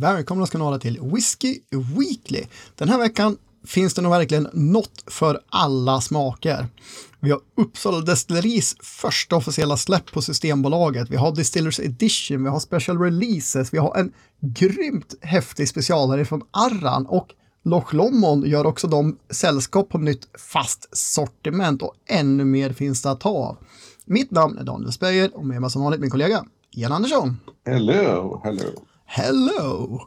Välkomna ska ni vara till Whiskey Weekly. Den här veckan finns det nog verkligen något för alla smaker. Vi har Uppsala Destilleris första officiella släpp på Systembolaget. Vi har Distillers Edition, vi har Special Releases, vi har en grymt häftig specialare från Arran och Loch Lomond gör också de sällskap på nytt fast sortiment och ännu mer finns det att ta av. Mitt namn är Daniel Speyer och med mig som vanligt min kollega Jan Andersson. Hello, hello. Hello!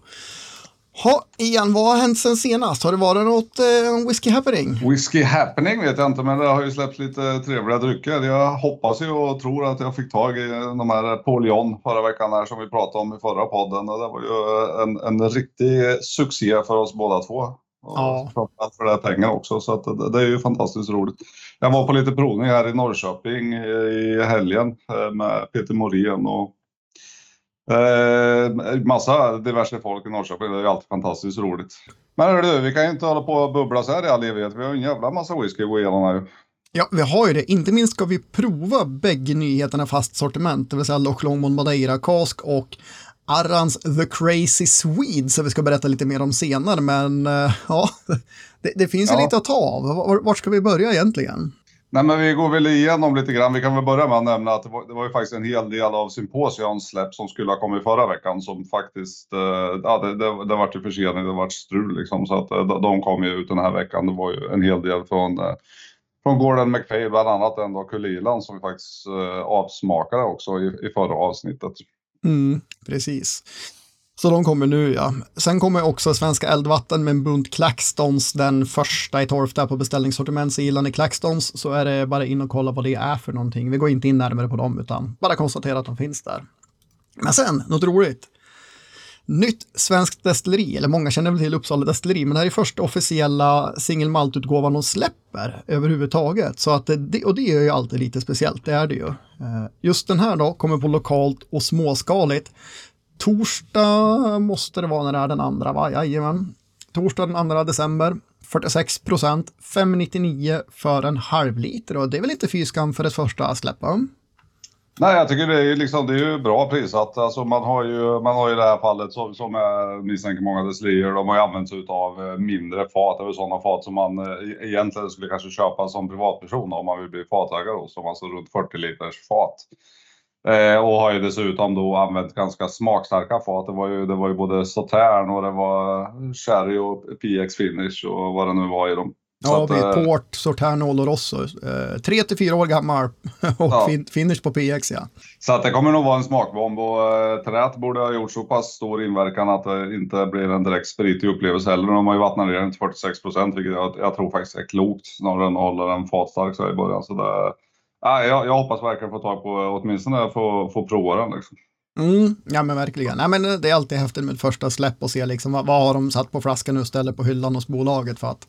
Ha, Ian, vad har hänt sen senast? Har det varit något eh, whisky happening? Whisky happening vet jag inte, men det har ju släppts lite trevliga drycker. Jag hoppas ju och tror att jag fick tag i de här Paul John förra veckan här som vi pratade om i förra podden. Och det var ju en, en riktig succé för oss båda två. Ja. Framförallt för det här pengar också, så att det, det är ju fantastiskt roligt. Jag var på lite provning här i Norrköping i helgen eh, med Peter Morén och Eh, massa diverse folk i Norrköping. Det är alltid fantastiskt roligt. Men du, vi kan ju inte hålla på och bubbla så här i all evighet. Vi har ju en jävla massa whisky att gå igenom här. Ja, vi har ju det. Inte minst ska vi prova bägge nyheterna fast sortiment, det vill säga Loch Lomond Madeira Cask och Arrans The Crazy Swede, som vi ska berätta lite mer om senare. Men eh, ja, det, det finns ju Ja. lite att ta av. Var, vart ska vi börja egentligen? Nej men vi går väl igenom lite grann. Vi kan väl börja med att nämna att det var, det var ju faktiskt en hel del av symposions släpp som skulle ha kommit förra veckan som faktiskt, eh, ja det, det, det vart ju försening, det vart strul liksom. Så att eh, de, de kom ju ut den här veckan. Det var ju en hel del från, eh, från Gordon McFay, bland annat den då Kulilan som vi faktiskt eh, avsmakade också i, i förra avsnittet. Mm, precis. Så de kommer nu ja. Sen kommer också Svenska Eldvatten med en bunt Claxtons, den första i torf där på beställningssortiment. Så gillar ni Claxtons så är det bara in och kolla vad det är för någonting. Vi går inte in närmare på dem utan bara konstatera att de finns där. Men sen, något roligt. Nytt svenskt destilleri, eller många känner väl till Uppsala destilleri, men det här är första officiella single malt-utgåvan de släpper överhuvudtaget. Så att det, och det är ju alltid lite speciellt, det är det ju. Eh, just den här då kommer på lokalt och småskaligt. Torsdag måste det vara när det är den andra, va? Jajamän. Torsdag den 2 december. 46 procent, 5,99 för en halv liter och det är väl inte fyskam för ett första släpp? Nej, jag tycker det är liksom, det är ju bra prissatt. Alltså man har ju, man har ju det här fallet som, som jag misstänker många decilier. de har ju använt sig av eh, mindre fat, eller sådana fat som man eh, egentligen skulle kanske köpa som privatperson om man vill bli fatägare hos, som alltså runt 40 liters fat. Eh, och har ju dessutom då använt ganska smakstarka fat. Det var ju, det var ju både Sautern och det var Sherry och PX Finish och vad det nu var i dem. Ja, att, vi eh, Port, Sorterno och Rosso. Eh, tre till fyra år gammal och Ja. fin- finish på PX ja. Så att det kommer nog vara en smakbomb och eh, trät borde ha gjort så pass stor inverkan att det inte blir en direkt spritig upplevelse heller. De har ju vattnat ner den till 46 procent, vilket jag, jag tror faktiskt är klokt snarare än att hålla den fatstark så i början. Så det, jag, jag hoppas verkligen få tag på åtminstone få, få prova den. Liksom. Mm, ja men verkligen. Nej, men det är alltid häftigt med första släpp och se liksom vad, vad har de satt på flaskan och ställer på hyllan hos bolaget för att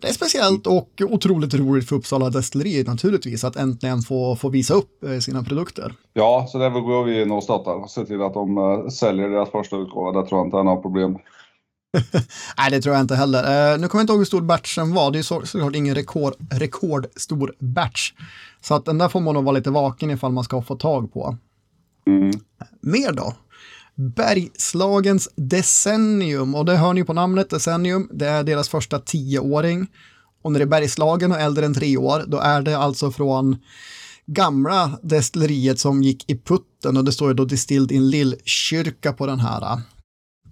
det är speciellt och otroligt roligt för Uppsala Destilleri naturligtvis att äntligen få, få visa upp eh, sina produkter. Ja, så där går vi in och stöttar och ser till att de eh, säljer deras första utgåva. Det tror jag inte är några problem. Nej, det tror jag inte heller. Eh, nu kommer jag inte ihåg hur stor batchen var. Det är så, såklart ingen rekord, rekordstor batch. Så att den där får man nog vara lite vaken ifall man ska få tag på. Mm. Mer då? Bergslagens Decennium, och det hör ni på namnet Decennium, det är deras första tioåring. Och när det är Bergslagen och äldre än tre år, då är det alltså från gamla destilleriet som gick i putten och det står ju då Distilled in Lillkyrka på den här.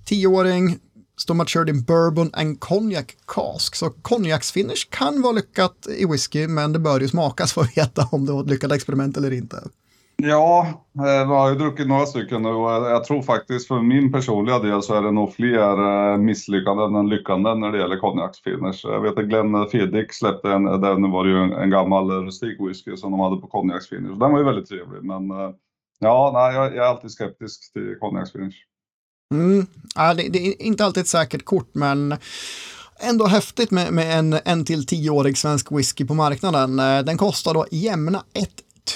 Tioåring, står matured in bourbon and cognac cask. Så konjaksfinish kan vara lyckat i whisky, men det bör ju smakas för att veta om det var ett lyckat experiment eller inte. Ja, eh, jag har ju druckit några stycken nu och jag tror faktiskt för min personliga del så är det nog fler eh, misslyckanden än lyckanden när det gäller konjaksfinish. Jag vet att Glenn Fiddick släppte en, den var ju en, gammal rustik whisky som de hade på konjaksfinish. Den var ju väldigt trevlig men eh, ja, nej, jag är alltid skeptisk till konjaksfinish. Mm. Ja, det, det är inte alltid ett säkert kort, men ändå häftigt med, med en, en till tioårig svensk whisky på marknaden. Eh, den kostar då jämna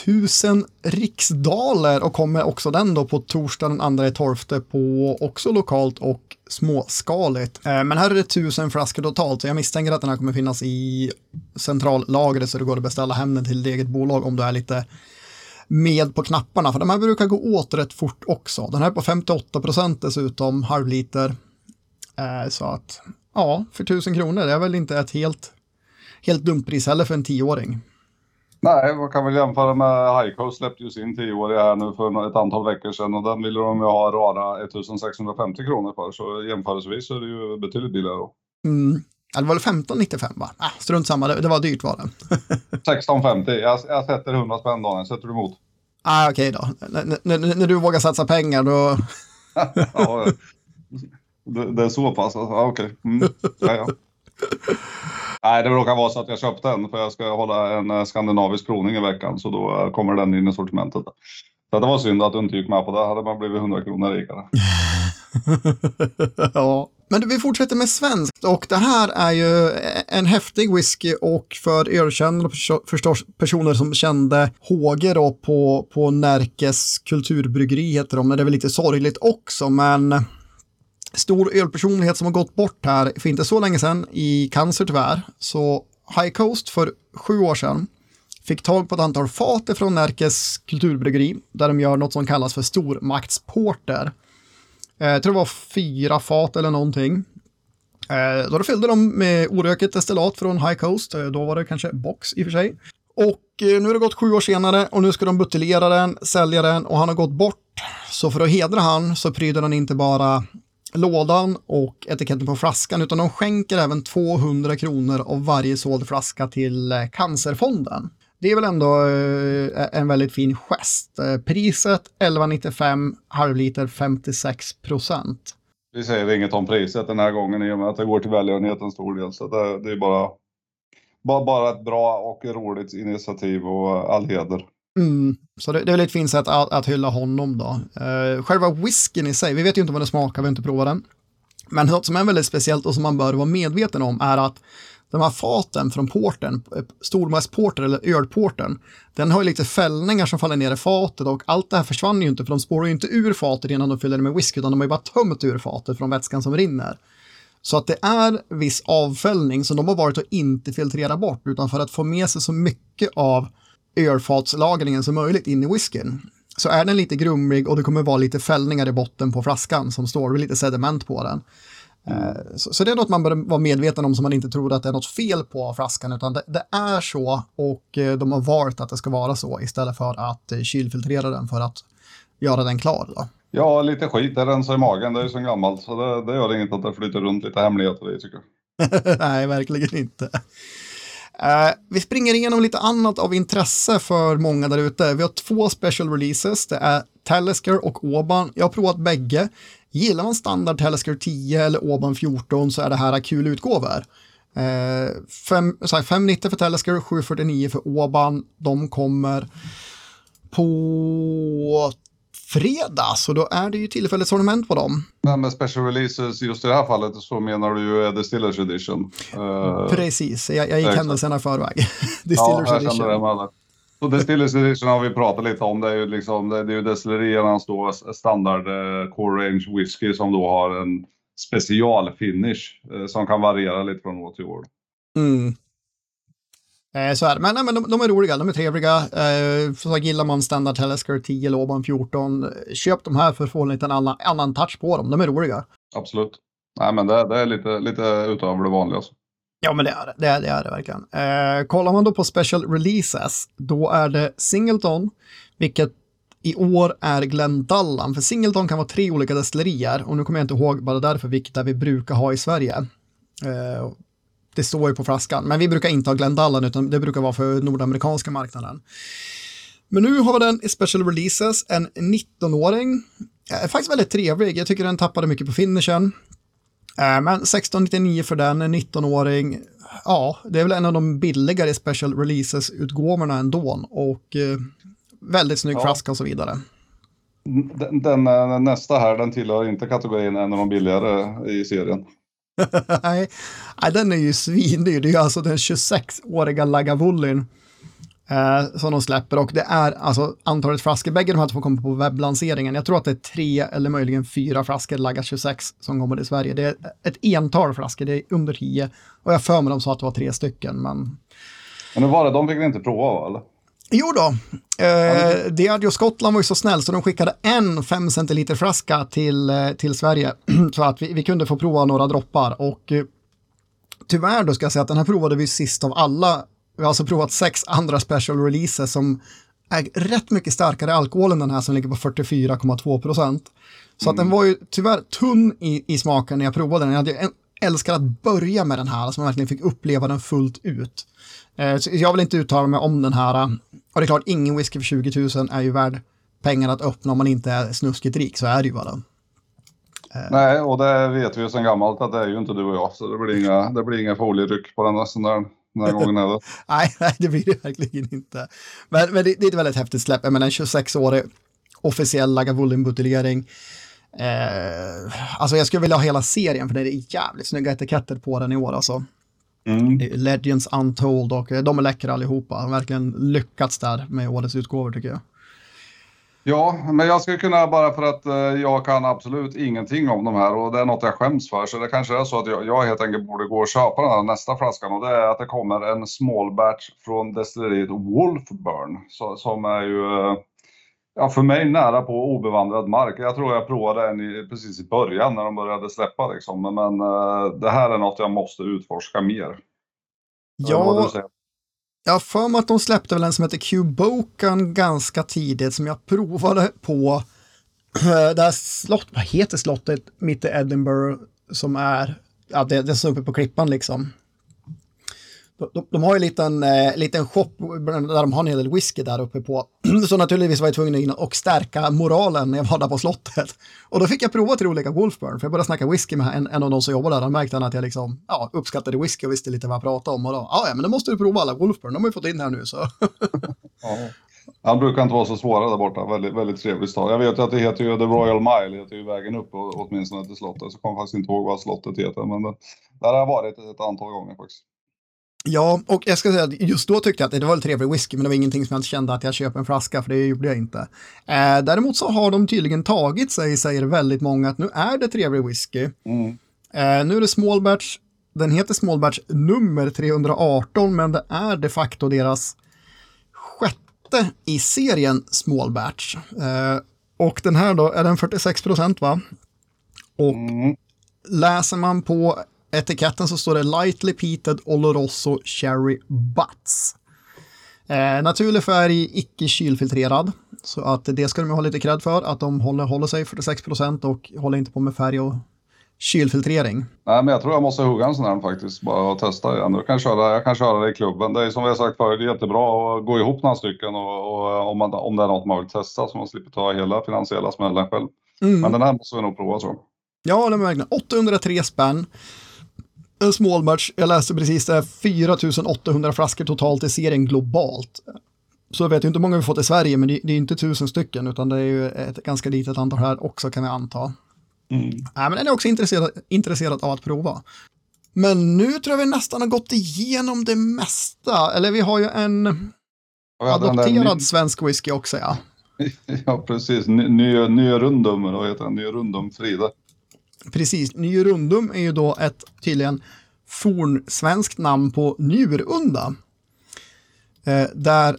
1000 riksdaler och kommer också den då på torsdag den 2 12 på också lokalt och småskaligt. Eh, men här är det 1000 flaskor totalt, så jag misstänker att den här kommer finnas i centrallagret så det går att beställa hem den till ditt eget bolag om du är lite med på knapparna, för de här brukar gå åt rätt fort också. Den här är på 58 procent dessutom, halvliter. Eh, så att, ja, för 1000 kronor, det är väl inte ett helt, helt dumt pris heller för en tioåring. Nej, man kan väl jämföra med Highcoast släppte ju sin tioåriga här nu för ett antal veckor sedan och den ville de ju ha rara 1650 kronor för. Så jämförelsevis är det ju betydligt billigare då. Mm. Det var väl 1595 va? Ah, strunt samma, det, det var dyrt var det. 1650, jag, jag sätter 100 spänn Daniel, sätter du emot? Ah, Okej okay då, n när du vågar satsa pengar då... ja, det, det, är så pass alltså, ah, okej. Okay. Mm. Ja, ja. Nej, det råkar vara så att jag köpte den för jag ska hålla en eh, skandinavisk provning i veckan så då eh, kommer den in i sortimentet. Så det var synd att du inte gick med på det, hade man blivit 100 kronor rikare. ja, men vi fortsätter med svenskt och det här är ju en häftig whisky och för ökända förstås personer som kände Håge då på, på Närkes kulturbryggeri heter de, det är väl lite sorgligt också men stor ölpersonlighet som har gått bort här för inte så länge sedan i cancer tyvärr. Så High Coast för sju år sedan fick tag på ett antal fat från Närkes kulturbryggeri där de gör något som kallas för stormaktsporter. Eh, jag tror det var fyra fat eller någonting. Eh, då fyllde de med oröket destillat från High Coast. Eh, då var det kanske box i och för sig. Och eh, nu har det gått sju år senare och nu ska de buteljera den, sälja den och han har gått bort. Så för att hedra han så pryder han inte bara lådan och etiketten på flaskan utan de skänker även 200 kronor av varje såld flaska till Cancerfonden. Det är väl ändå en väldigt fin gest. Priset 11,95, halvliter 56 procent. Vi säger inget om priset den här gången i och med att det går till välgörenhet en stor del. Så det, det är bara, bara, bara ett bra och roligt initiativ och all heder. Mm. Så det, det, är väl ett fint sätt att, att hylla honom då. Uh, själva whiskyn i sig, vi vet ju inte vad det smakar, vi har inte provat den. Men något som är väldigt speciellt och som man bör vara medveten om är att de här faten från porten, stormässporter eller ölporten, den har ju lite fällningar som faller ner i fatet och allt det här försvann ju inte för de spårar ju inte ur fatet innan de fyller det med whisky utan de har ju bara tömt ur fatet från vätskan som rinner. Så att det är viss avfällning som de har varit och inte filtrera bort utan för att få med sig så mycket av ölfatslagringen som möjligt in i whiskyn. Så är den lite grumlig och det kommer vara lite fällningar i botten på flaskan som står, lite sediment på den. Mm. Så, så, det är något man bör vara medveten om så man inte tror att det är något fel på flaskan utan det, det, är så och eh, de har valt att det ska vara så istället för att eh, kylfiltrera den för att göra den klar. Då. Ja, lite skit det rensar i magen, det är ju så gammalt så det, det gör inget att det flyter runt lite hemligheter i tycker jag. Nej, verkligen inte. Uh, vi springer igenom lite annat av intresse för många där ute. Vi har två special releases. Det är Talisker och Oban. Jag har provat bägge. Gillar man standard Talisker 10 eller Oban 14 så är det här kul utgåvor. Uh, fem, 590 för Talisker, 749 för Oban. De kommer på fredag, så då är det ju tillfälligt sortiment på dem. Men med special releases just i det här fallet så menar du ju Distillers edition? Uh, Precis, jag, jag gick händelserna i förväg. Distillers ja, edition. Distillers edition har vi pratat lite om. Det är ju, liksom, det, är ju destilleriernas då standard uh, core range whisky som då har en specialfinish uh, som kan variera lite från år till år. Mm. Eh, så är det. Men, nej, men de, de, är roliga, de är trevliga. Eh, så gillar man standard Telesker 10, Loban 14, köp de här för att få en liten annan, annan touch på dem. De är roliga. Absolut. Nej, men det, det är lite, lite utöver det vanliga. Alltså. Ja, men det är det. Det är det, är det verkligen. Eh, kollar man då på special releases, då är det Singleton, vilket i år är Glendallan. För Singleton kan vara tre olika destillerier och nu kommer jag inte ihåg bara därför vilket där vi brukar ha i Sverige. Eh, det står ju på flaskan. Men vi brukar inte ha Glendallan utan det brukar vara för nordamerikanska marknaden. Men nu har vi den i special releases, en 19-åring. Eh, faktiskt väldigt trevlig, jag tycker den tappade mycket på finishen. Eh, men 1699 för den, en 19-åring. Ja, det är väl en av de billigare special releases-utgåvorna ändå. Och eh, väldigt snygg ja. flaska och så vidare. Den, den, eh, nästa här, den tillhör inte kategorin en av de billigare i serien. nej, nej, den är ju svindyr. Det är ju alltså den 26-åriga Lagavulin eh, som de släpper och det är alltså antalet flaskor, bägge de här två kommer på webblanseringen. Jag tror att det är tre eller möjligen fyra flaskor Laga 26 som kommer till Sverige. Det är ett ental flaskor, det är under tio och jag för mig de sa att det var tre stycken. Men, men hur var det, de fick ni inte prova eller? Jo då, eh, Diageo Skottland var ju så snäll så de skickade en 5 centiliter flaska till, eh, till Sverige så att vi, vi kunde få prova några droppar och eh, tyvärr då ska jag säga att den här provade vi sist av alla. Vi har alltså provat sex andra special releases som är rätt mycket starkare alkohol än den här som ligger på 44,2 procent. Så mm. att den var ju tyvärr tunn i, i smaken när jag provade den. Jag hade älskat att börja med den här, så man verkligen fick uppleva den fullt ut. Eh, jag vill inte uttala mig om den här. Och det är klart, ingen whisky för 20 000 är ju värd pengar att öppna om man inte är snuskigt rik, så är det ju bara. Eh. Nej, och det vet vi ju sedan gammalt att det är ju inte du och jag, så det blir inga, det blir inga folieryck på den där, den här gången heller. nej, nej, det blir det verkligen inte. Men, men det, det, är ett väldigt häftigt släpp, jag menar en 26-årig officiell Lagavulin-buteljering. Eh, alltså jag skulle vilja ha hela serien för det är jävligt snygga etiketter på den i år alltså. Mm. Legends Untold och de är läckra allihopa. De har verkligen lyckats där med årets utgåvor tycker jag. Ja, men jag skulle kunna bara för att eh, jag kan absolut ingenting om de här och det är något jag skäms för. Så det kanske är så att jag, jag helt enkelt borde gå och köpa den här nästa flaskan och det är att det kommer en small batch från destilleriet Wolfburn. Så, som är ju, eh, ja för mig nära på obevandrad mark. Jag tror jag provade den i, precis i början när de började släppa liksom. Men, men eh, det här är något jag måste utforska mer. Ja, jag har för mig att de släppte väl en som heter Cubokan ganska tidigt som jag provade på det här slott, vad heter slottet mitt i Edinburgh som är, ja det, det är så uppe på klippan liksom. De, de, har ju en liten, eh, liten shop där de har en hel del whisky där uppe på. Så naturligtvis var jag tvungen att in och stärka moralen när jag var där på slottet. Och då fick jag prova till olika Wolfburn, för jag började snacka whisky med en, en av de som jobbade där. Han märkte han att jag liksom, ja, uppskattade whisky och visste lite vad jag pratade om. Och då, ah, ja, men då måste du prova alla Wolfburn, de har ju fått in här nu så. ja. Han brukar inte vara så svåra där borta, väldigt, väldigt trevlig stad. Jag vet ju att det heter ju The Royal Mile, det heter ju vägen upp åtminstone till slottet. Så jag kommer faktiskt inte ihåg vad slottet heter, men det, där har jag varit ett antal gånger faktiskt. Ja, och jag ska säga att just då tyckte jag att det var en trevlig whisky, men det var ingenting som jag kände att jag köper en flaska, för det gjorde jag inte. Eh, däremot så har de tydligen tagit sig, säger väldigt många, att nu är det trevlig whisky. Mm. Eh, nu är det small batch, den heter small batch nummer 318, men det är de facto deras sjätte i serien small batch. Eh, och den här då, är den 46 procent va? Och mm. läser man på etiketten så står det Lightly Peated Oloroso Cherry Butts. Eh, naturlig färg, icke kylfiltrerad. Så att det ska de ha lite cred för, att de håller, håller sig 46 procent och håller inte på med färg och kylfiltrering. Nej, men jag tror jag måste hugga en sån här faktiskt, bara och testa igen. Jag kan köra, jag kan köra det i klubben. Det är som vi har sagt förut, det är jättebra att gå ihop några stycken och, och om, man, om det är något man vill testa så man slipper ta hela finansiella smällen själv. Mm. Men den här måste vi nog prova tror jag. Ja, är verkligen 803 spänn en small match, jag läste precis det, 4800 flaskor totalt i serien globalt. Så jag vet ju inte hur många vi fått i Sverige, men det, det är inte tusen stycken, utan det är ju ett ganska litet antal här också kan vi anta. Mm. Äh, men den är också intresserad, intresserad av att prova. Men nu tror jag vi nästan har gått igenom det mesta, eller vi har ju en adopterad ny... svensk whisky också ja. ja, precis. Ny, ny, ny Rundum, vad heter den? Ny Rundum Frida. Precis, Njurundum är ju då ett tydligen fornsvenskt namn på njurunda. Eh, där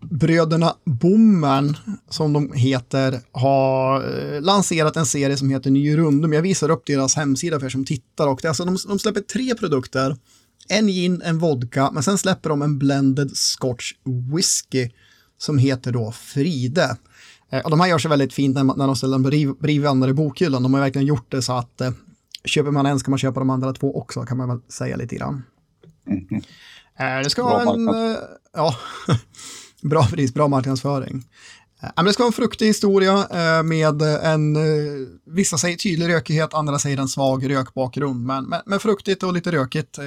bröderna Bommen, som de heter, har eh, lanserat en serie som heter Njurundum. Jag visar upp deras hemsida för er som tittar. Och det, alltså, de, de släpper tre produkter. En gin, en vodka, men sen släpper de en blended scotch whisky som heter då Fride. Eh, och de här gör sig väldigt fint när, när de ställer dem bredvid varandra i bokhyllan. De har verkligen gjort det så att eh, köper man en ska man köpa de andra två också, kan man väl säga lite grann. Mm. Eh, det ska bra vara en... Eh, ja, bra pris, bra marknadsföring. Eh, det ska vara en fruktig historia eh, med en, vissa säger tydlig rökighet, andra säger en svag rökbakgrund. Men, men, men fruktigt och lite rökigt,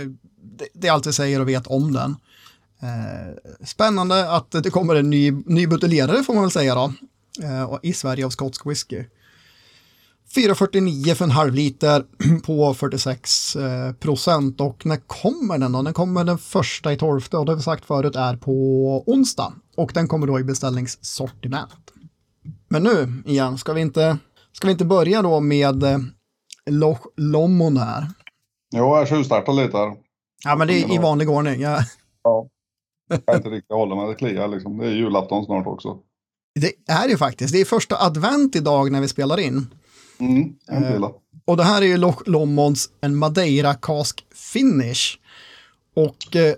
det, det är allt vi säger och vet om den. Spännande att det kommer en ny, ny buteljerare får man väl säga då eh, i Sverige av skotsk whisky. 4,49 för en halv liter på 46 eh, procent. Och när kommer den då? Den kommer den första i tolfte och det har vi sagt förut är på onsdag. Och den kommer då i beställningssortiment. Men nu igen, ska vi inte, ska vi inte börja då med eh, Loch Lomond här? Jo, jag tjuvstartar lite här. Ja, men det är i vanlig ordning. Ja. ja. Jag kan inte riktigt hålla mig, det kliar liksom. Det är julafton snart också. Det är det faktiskt. Det är första advent idag när vi spelar in. Mm. Eh, och det här är ju Loch Lommonds en Madeira Cask Finish. Och eh,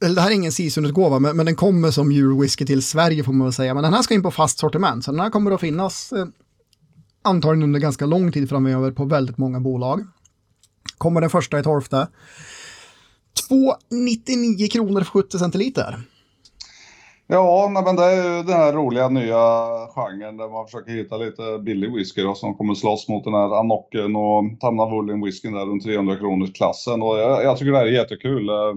det här är ingen seasonutgåva, men, men den kommer som julwhisky till Sverige får man väl säga. Men den här ska in på fast sortiment, så den här kommer att finnas eh, antagligen under ganska lång tid framöver på väldigt många bolag. Kommer den första i torfte. 2,99 kronor för 70 centiliter. Ja, men det är ju den här roliga nya genren där man försöker hitta lite billig whisky då, som kommer slåss mot den här Anocken och Tamnavulin whiskyn där runt 300 kronors klassen. Och jag, jag, tycker det här är jättekul. Eh,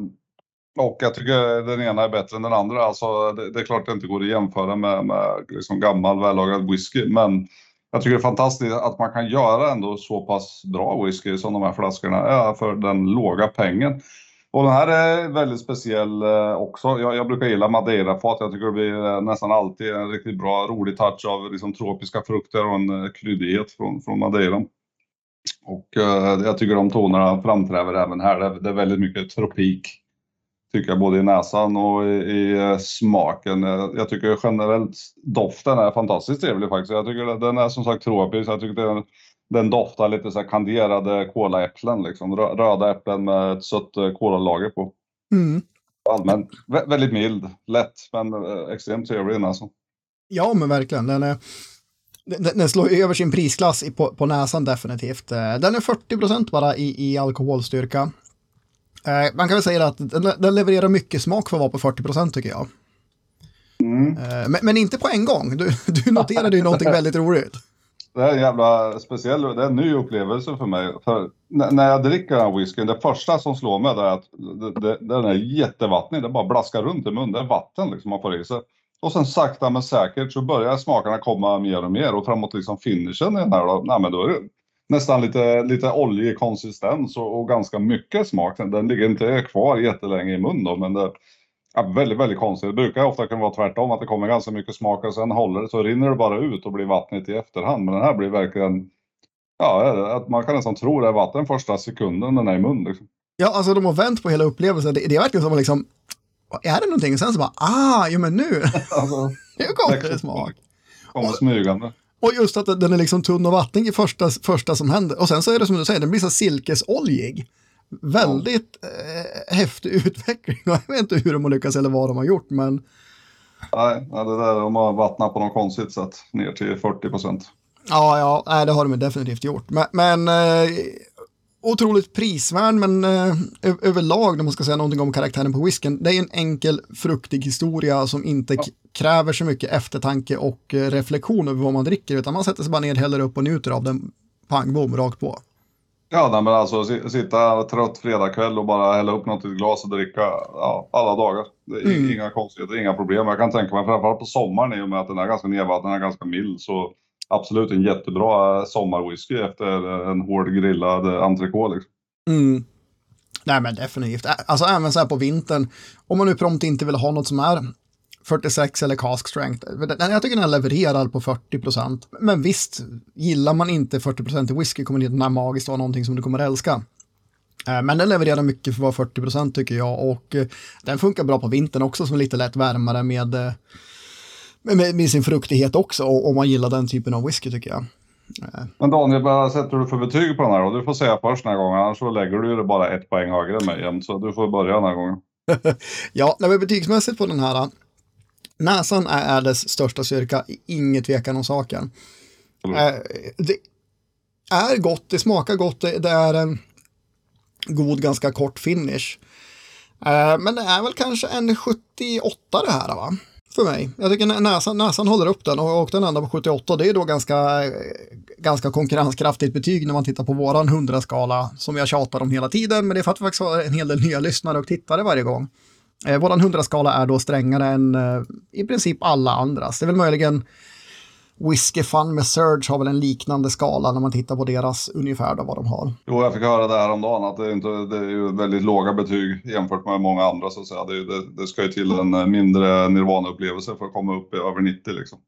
och jag tycker den ena är bättre än den andra. Alltså, det, det är klart det inte går att jämföra med, med liksom gammal vällagrad whisky, men jag tycker det är fantastiskt att man kan göra ändå så pass bra whisky som de här flaskorna är för den låga pengen. Och den här är väldigt speciell eh, också. Jag, jag brukar gilla madeirafat. Jag tycker det blir eh, nästan alltid en riktigt bra, rolig touch av liksom, tropiska frukter och en eh, kryddighet från, från madeira. Och eh, jag tycker de tonerna framträder även här. Det, det är väldigt mycket tropik tycker jag, både i näsan och i, i smaken. Jag tycker generellt doften är fantastiskt trevlig faktiskt. Jag tycker den är som sagt tropisk. Jag tycker den, den doftar lite så kanderade kolaäpplen, liksom. Röda äpplen med ett sött eh, kolalager på. Mm. Allmänt väldigt mild, lätt men eh, extremt trevlig alltså. Ja, men verkligen. Den, är, den, den slår över sin prisklass på, på näsan definitivt. Eh, den är 40 procent bara i, i alkoholstyrka. Eh, man kan väl säga att den, den, levererar mycket smak för att vara på 40 procent tycker jag. Mm. Men, men, inte på en gång. Du, du noterade ju någonting väldigt roligt. Det är en jävla speciell, det är en ny upplevelse för mig. För när jag dricker den här whiskyn, det första som slår mig är att det, det, den är jättevattnig. Det bara blaskar runt i munnen. Det är vatten liksom man får i sig. Och sen sakta men säkert så börjar smakerna komma mer och mer och framåt liksom finishen i den här då, nej men då är det nästan lite, lite oljig konsistens och, och, ganska mycket smak. Den ligger inte kvar jättelänge i munnen då, men det är väldigt, väldigt konstigt. Det brukar ofta kunna vara tvärtom, att det kommer ganska mycket smak och sen håller det, så rinner det bara ut och blir vattnigt i efterhand. Men den här blir verkligen, ja, att man kan nästan tro det är vatten första sekunden den är i mun. Liksom. Ja, alltså de har vänt på hela upplevelsen. Det, det är verkligen som att liksom, är det någonting? Och sen så bara, ah, jo men nu, alltså, nu kommer det smak. Kommer smygande. Och just att den är liksom tunn och vattnig i första, första som händer. Och sen så är det som du säger, den blir så silkesoljig. Väldigt eh, häftig utveckling. Jag vet inte hur de har lyckats eller vad de har gjort, men... Nej, det där de har vattnat på något konstigt sätt ner till 40 procent. Ja, ja, nej, det har de definitivt gjort. Men, men eh, otroligt prisvärd, men eh, överlag, när man ska säga någonting om karaktären på whisken, det är en enkel, fruktig historia som inte ja. kräver så mycket eftertanke och eh, reflektion över vad man dricker, utan man sätter sig bara ner, häller upp och njuter av den, pang bom, rakt på. Ja, nej, men alltså sitta trött fredagkväll och bara hälla upp något i ett glas och dricka ja, alla dagar. Det är mm. Inga konstigheter, inga problem. Jag kan tänka mig, framförallt på sommaren i och med att den är ganska nedvattnad, den är ganska mild, så absolut en jättebra sommarwhisky efter en hård grillad entrecote. Liksom. Mm. Nej men definitivt. Alltså även så här på vintern, om man nu prompt inte vill ha något som är 46 eller cask strength. Jag tycker den levererar på 40 procent. Men visst, gillar man inte 40 procent i whisky kommer den här magiskt vara någonting som du kommer älska. Eh, men den levererar mycket för att vara 40 procent tycker jag och eh, den funkar bra på vintern också som lite lätt värmare med eh, med, med sin fruktighet också, om man gillar den typen av whisky tycker jag. Men Daniel, vad sätter du för betyg på den här då? Du får säga först den här gången, annars så lägger du det bara ett poäng högre än mig jämt, så du får börja den här gången. ja, vi betygsmässigt på den här, näsan är dess största styrka, inget tvekan om saken. Mm. det är gott, det smakar gott, det, är en god, ganska kort finish. Eh, men det är väl kanske en 78 det här va? för mig. Jag tycker näsan, näsan håller upp den och, och den andra på 78. Det är då ganska, ganska konkurrenskraftigt betyg när man tittar på våran 100-skala som jag tjatar om hela tiden. Men det är för att vi faktiskt har en hel del nya lyssnare och tittare varje gång. Eh, våran 100-skala är då strängare än eh, i princip alla andras. Det är väl möjligen Whiskey Fun med Surge har väl en liknande skala när man tittar på deras ungefär då vad de har. Jo, jag fick höra det här om dagen att det är, inte, det är ju väldigt låga betyg jämfört med många andra så att säga. Det, det, det ska ju till en eh, mindre Nirvana-upplevelse för att komma upp i över 90 liksom.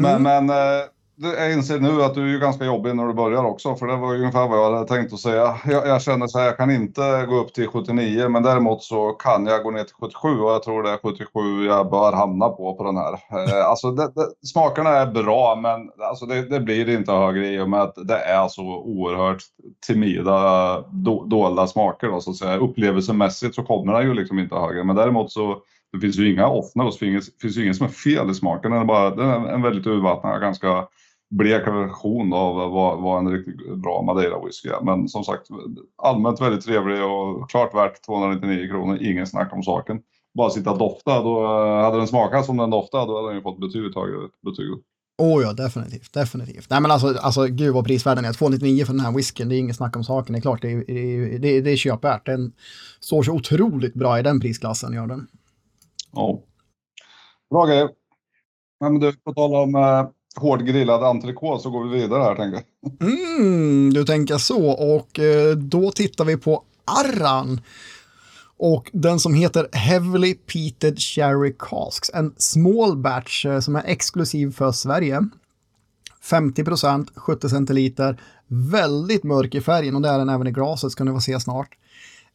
Men, mm. men eh, jag inser nu att du är ju ganska jobbig när du börjar också, för det var ju ungefär vad jag hade tänkt att säga. Jag, jag känner så här, jag kan inte gå upp till 79, men däremot så kan jag gå ner till 77 och jag tror det är 77 jag bör hamna på på den här. Eh, alltså det, det, smakerna är bra, men alltså det, det, blir inte högre i och med att det är så oerhört timida, do, dolda smaker då, så att säga. Upplevelsemässigt så kommer den ju liksom inte högre, men däremot så det finns ju inga off notes, det finns ju inget som är fel i smaken. Den är bara den är en väldigt urvattnad, ganska blek version av vad, vad en riktigt bra Madeira whisky är. Men som sagt, allmänt väldigt trevlig och klart värt 299 kronor. Ingen snack om saken. Bara sitta och dofta, då hade den smakat som den doftade, då hade den ju fått betydligt högre betyg. Oh ja, definitivt, definitivt. Nej men alltså, alltså gud vad prisvärden är. 299 för den här whiskyn, det är inget snack om saken. Det är klart, det är, det är, det är köpvärt. Den står så otroligt bra i den prisklassen, gör den. Ja. Bra grej. Men du, på tal om eh, hårdgrillad entrecote så går vi vidare här tänker jag. Mm, du tänker så och eh, då tittar vi på Arran. Och den som heter Heavily Peated Sherry Casks, en small batch eh, som är exklusiv för Sverige. 50 procent, 70 centiliter, väldigt mörk i färgen och det är den även i glaset ska ni få se snart.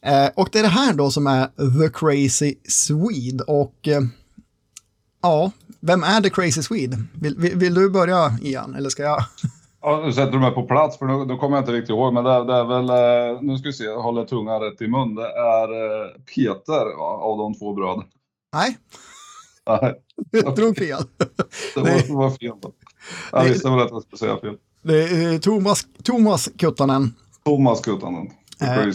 Eh, och det är det här då som är The Crazy Swede och eh, ja, vem är The Crazy Swede? Vill, vill, vill, du börja Ian, eller ska jag? Ja, nu sätter du mig på plats för nu, då kommer jag inte riktigt ihåg, men det är, det är väl, eh, nu ska vi se, jag håller tungan rätt i mun. Det är eh, Peter va, av de två bröderna. Nej. Nej. Jag tror fel. Det var, det var fel. Då. Jag visste väl att jag skulle säga fel. Det är Thomas, Thomas Kuttanen. Thomas Kuttanen. Swede.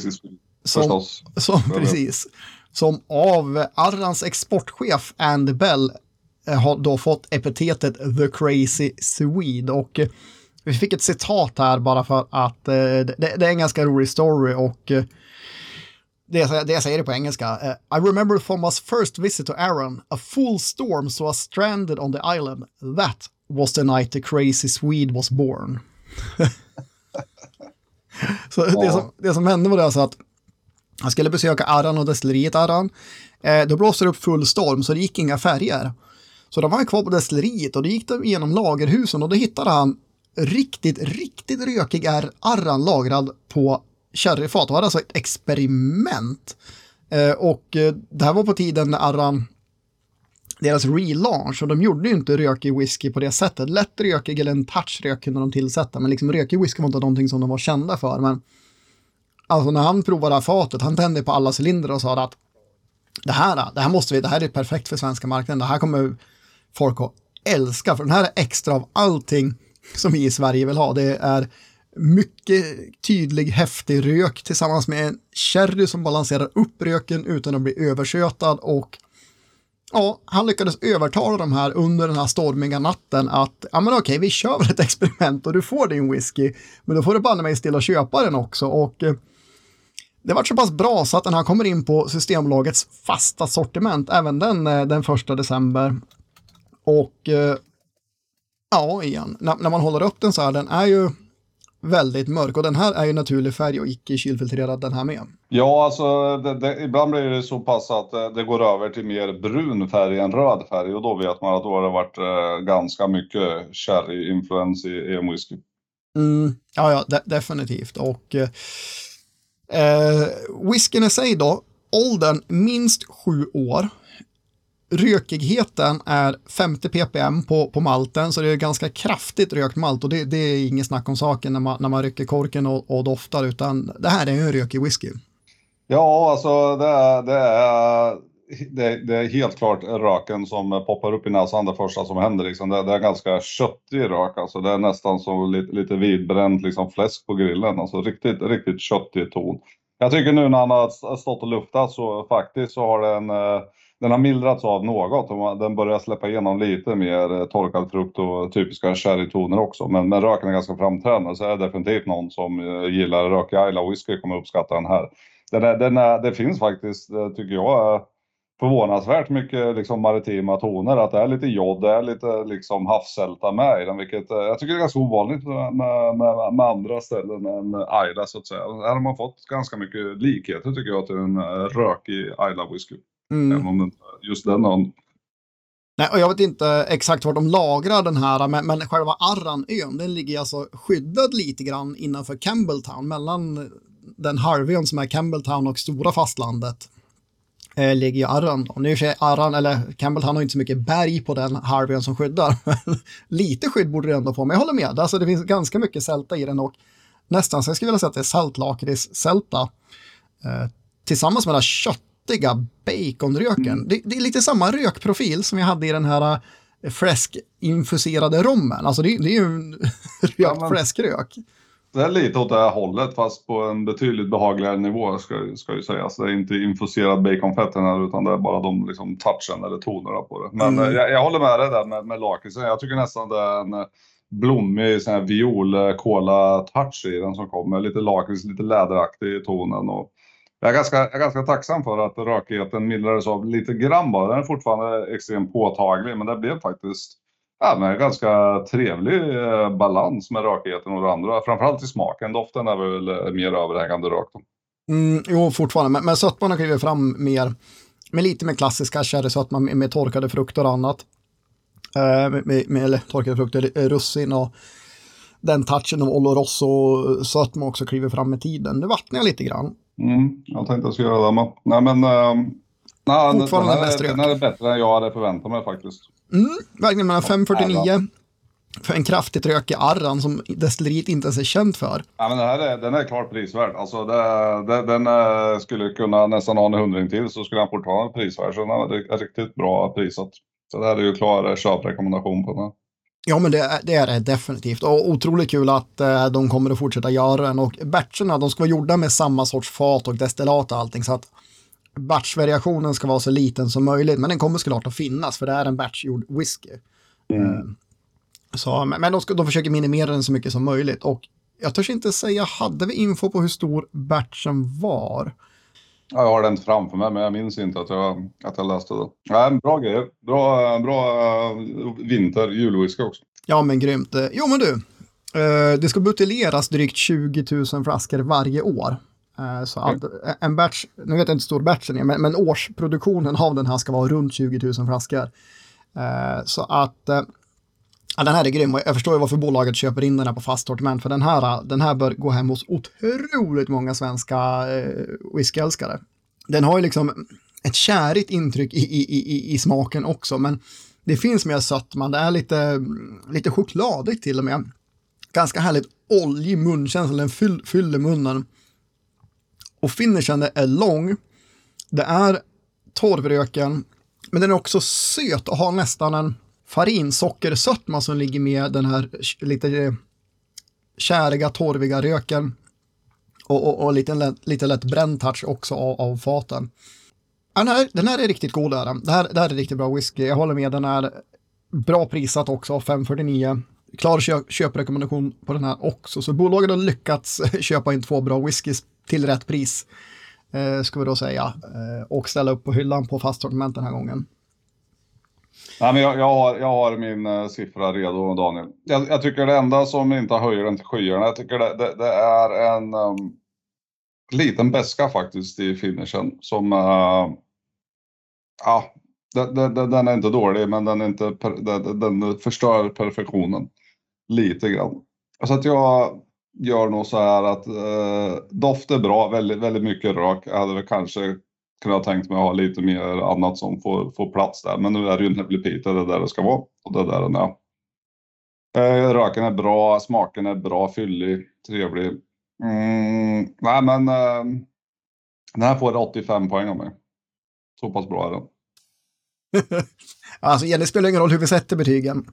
Som, Förstås. Som, precis. Som av Arrans exportchef Andy Bell Eh, har då fått epitetet The Crazy Swede och eh, vi fick ett citat här bara för att eh, det, det, är en ganska rolig story och det jag, det jag säger det på engelska. I remember Thomas first visit to Aaron, a full storm so I stranded on the island. That was the night the crazy Swede was born. så det, som, det som hände var det alltså att han skulle besöka Arran och destilleriet Arran. Eh, då blåste det upp full storm så det gick inga färger. Så de var kvar på destilleriet och då gick de igenom lagerhusen och då hittade han riktigt, riktigt rökig är arran lagrad på sherryfat. Det var alltså ett experiment. Eh, och eh, det här var på tiden när arran deras relaunch och de gjorde ju inte rökig whisky på det sättet. Lätt rökig eller en touch rök kunde de tillsätta, men liksom rökig whisky var inte någonting som de var kända för. Men alltså när han provade det här fatet, han tände på alla cylindrar och sa att det här, det här måste vi, det här är perfekt för svenska marknaden, det här kommer folk att älska. För den här är extra av allting som vi i Sverige vill ha. Det är mycket tydlig, häftig rök tillsammans med en sherry som balanserar upp röken utan att bli översötad och ja, han lyckades övertala de här under den här stormiga natten att ja men okej, vi kör väl ett experiment och du får din whisky, men då får du banne mig stilla köpa den också och eh, det var så pass bra så att den här kommer in på Systembolagets fasta sortiment även den eh, den första december och eh, ja, igen, när, när, man håller upp den så här, den är ju väldigt mörk och den här är ju naturlig färg och icke kylfiltrerad den här med. Ja, alltså det, det, ibland blir det så pass att det, det, går över till mer brun färg än röd färg och då vet man att då har det varit eh, ganska mycket sherry-influens i EM-whisky. Mm, ja, ja, de, definitivt. Och eh, eh, whiskyn i sig då, åldern minst sju år. Rökigheten är 50 ppm på, på malten, så det är ganska kraftigt rökt malt och det, det är inget snack om saken när man, när man rycker korken och, och doftar, utan det här är en rökig whisky. Ja, alltså det är, det är, det, det är helt klart röken som poppar upp i näsan det första som händer. Liksom. Det, det är ganska köttig rök, alltså. det är nästan som lite, lite vidbränt liksom, fläsk på grillen. Alltså riktigt, riktigt köttig ton. Jag tycker nu när han har stått och luftat så faktiskt så har den eh, den har mildrats av något och den börjar släppa igenom lite mer eh, torkad frukt och typiska sherrytoner också. Men, men röken är ganska framträdande så är det definitivt någon som eh, gillar rökig Isla whisky kommer uppskatta den här. Den är, den är, det finns faktiskt, eh, tycker jag, förvånansvärt mycket liksom maritima toner. Att det är lite jod, det är lite liksom havssälta med i den. Vilket jag tycker är ganska ovanligt med, med, med andra ställen än Isla så att säga. Här har man fått ganska mycket likheter tycker jag till en rökig Isla whisky. Mm. Även om den, just den en Nej, och jag vet inte exakt var de lagrar den här, men, men själva Arranön, den ligger alltså skyddad lite grann innanför Campbelltown, mellan den halvön som är Campbelltown och stora fastlandet. Eh, ligger ju Arran då. Nu är Arran, eller Campbelltown har inte så mycket berg på den halvön som skyddar. lite skydd borde det ändå få, men jag håller med. Alltså det finns ganska mycket sälta i den och nästan så jag skulle vilja säga att det är saltlakritssälta. Eh, tillsammans med den köttiga baconröken. Mm. Det, det, är lite samma rökprofil som vi hade i den här eh, fläskinfuserade rommen. Alltså det, det är ju en rökt ja, fläskrök. Det är lite åt det här hållet fast på en betydligt behagligare nivå ska, ska ju sägas. Det är inte infuserad baconfett här utan det är bara de liksom touchen eller tonerna på det. Men mm. Eh, jag, jag, håller med dig där med, med lakritsen. Jag tycker nästan det är en blommig sån här viol kola touch i den som kommer. Lite lakrits, lite läderaktig i tonen. Och jag, är ganska, jag är ganska tacksam för att rökigheten mildrades av lite grann bara. Den är fortfarande extremt påtaglig men det blev faktiskt ja, men ganska trevlig eh, balans med rökigheten och det andra. Framförallt i smaken. Doften är väl eh, mer överhängande rök. Mm, jo, fortfarande. Men, men sötman har klivit fram mer med lite mer klassiska sherrysötma med, med torkade frukter och annat. Eh, med, med, eller torkade frukter, russin och den touchen av Oloroso sötma också kliver fram med tiden. Det vattnar jag lite grann. Mm, jag tänkte jag skulle göra det med. Nej men, uh, nej, Fortfarande den, här, den här är bättre än jag hade förväntat mig faktiskt. Mm, verkligen mellan 549 för en kraftigt rökig arran som destilleriet inte ens är känt för. Ja, men den, här är, den är klart prisvärd. Alltså det, det, den äh, skulle kunna nästan ha en hundring till så skulle han fortfarande prisvärd. Så den är riktigt bra prisat. Så det här är ju klar köprekommendation på den. Ja, men det, det, är det definitivt. Och otroligt kul att eh, de kommer att fortsätta göra den. Och batcherna, de ska vara gjorda med samma sorts fat och destillat och allting. Så att batchvariationen ska vara så liten som möjligt. Men den kommer såklart att finnas, för det är en batchgjord whisky. Mm. Eh, så, men de, ska, de försöker minimera den så mycket som möjligt. Och jag törs inte säga, hade vi info på hur stor batchen var? Ja, jag har den framför mig, men jag minns inte att jag, att jag läste det. Ja, bra grej. Bra, bra uh, vinter, julwhisky också. Ja, men grymt. Jo, men du. Uh, det ska buteljeras drygt 20 000 flaskor varje år. Uh, så att en batch, nu vet jag inte hur stor batchen är, men, men årsproduktionen av den här ska vara runt 20 000 flaskor. så att Ja, den här är grym och jag förstår ju varför bolaget köper in den här på fast sortiment för den här, den här bör gå hem hos otroligt många svenska eh, whiskyälskare. Den har ju liksom ett kärigt intryck i, i, i, i smaken också men det finns mer sötma, det är lite, lite chokladigt till och med. Ganska härligt oljig munkänsla, den fyll, fyller munnen. Och finishen är lång. Det är torvröken, men den är också söt och har nästan en farinsockersötma som ligger med den här lite eh, käriga, torviga röken. Och, och, och lite, lätt, lite lätt bränd touch också av, av faten. Den här, den här är riktigt god. den Det, här, det här är riktigt bra whisky. Jag håller med, den är bra prisat också, 549. Klar köp, köprekommendation på den här också. Så bolaget har lyckats köpa in två bra whiskys till rätt pris. Eh, ska vi då säga. Eh, och ställa upp på hyllan på fast sortiment den här gången. Nej, men jag, jag, har, jag har min uh, siffra redo, Daniel. Jag, jag, tycker det enda som inte höjer den till skyarna, jag tycker det, det, det är en um, liten beska faktiskt i finishen som... Uh, ja, den, den, den, är inte dålig, men den, är inte per, den, den förstör perfektionen lite grann. Så att jag gör nog så här att uh, doft är bra, väldigt, väldigt mycket rök. Jag hade väl kanske kunde ha tänkt mig att ha lite mer annat som får, får plats där. Men nu är det ju Nebly Peter, det är där det ska vara. Och det är där den är. Eh, röken är bra, smaken är bra, fyllig, trevlig. Mm, nej men eh, den här får 85 poäng av mig. Så pass bra är den. alltså det spelar ingen roll hur vi sätter betygen.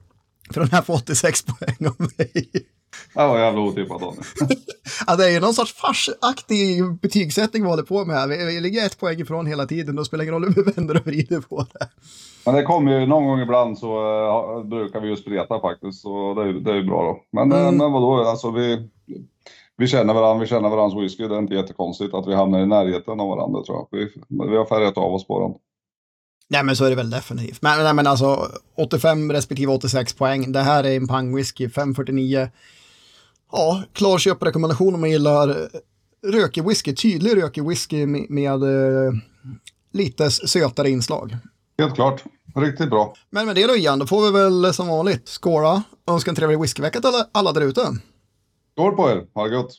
För den här får 86 poäng av mig. Det var jävla otippat Daniel. ja, det är ju någon sorts farsaktig betygssättning vi håller på med här. Vi, vi ligger ett poäng ifrån hela tiden. Då spelar ingen roll hur vi vänder och vrider på det. Men det kommer ju någon gång ibland så uh, brukar vi ju spreta faktiskt. Så det, är, det är ju bra då. Men, eh, mm. men vadå, alltså vi, vi känner varandra, vi känner varandras whisky. Det är inte jättekonstigt att vi hamnar i närheten av varandra tror jag. Vi, vi har färgat av oss på den. Nej men så är det väl definitivt. Men, nej, men alltså 85 respektive 86 poäng. Det här är en pangwhisky, 549 ja, klar köprekommendation om man gillar rökig whisky, tydlig rökig whisky med, med eh, lite sötare inslag. Helt klart. Riktigt bra. Men med det då Ian, då får vi väl som vanligt skåla, önska en trevlig whiskyvecka till alla där ute. Skål på er. Ha det gott.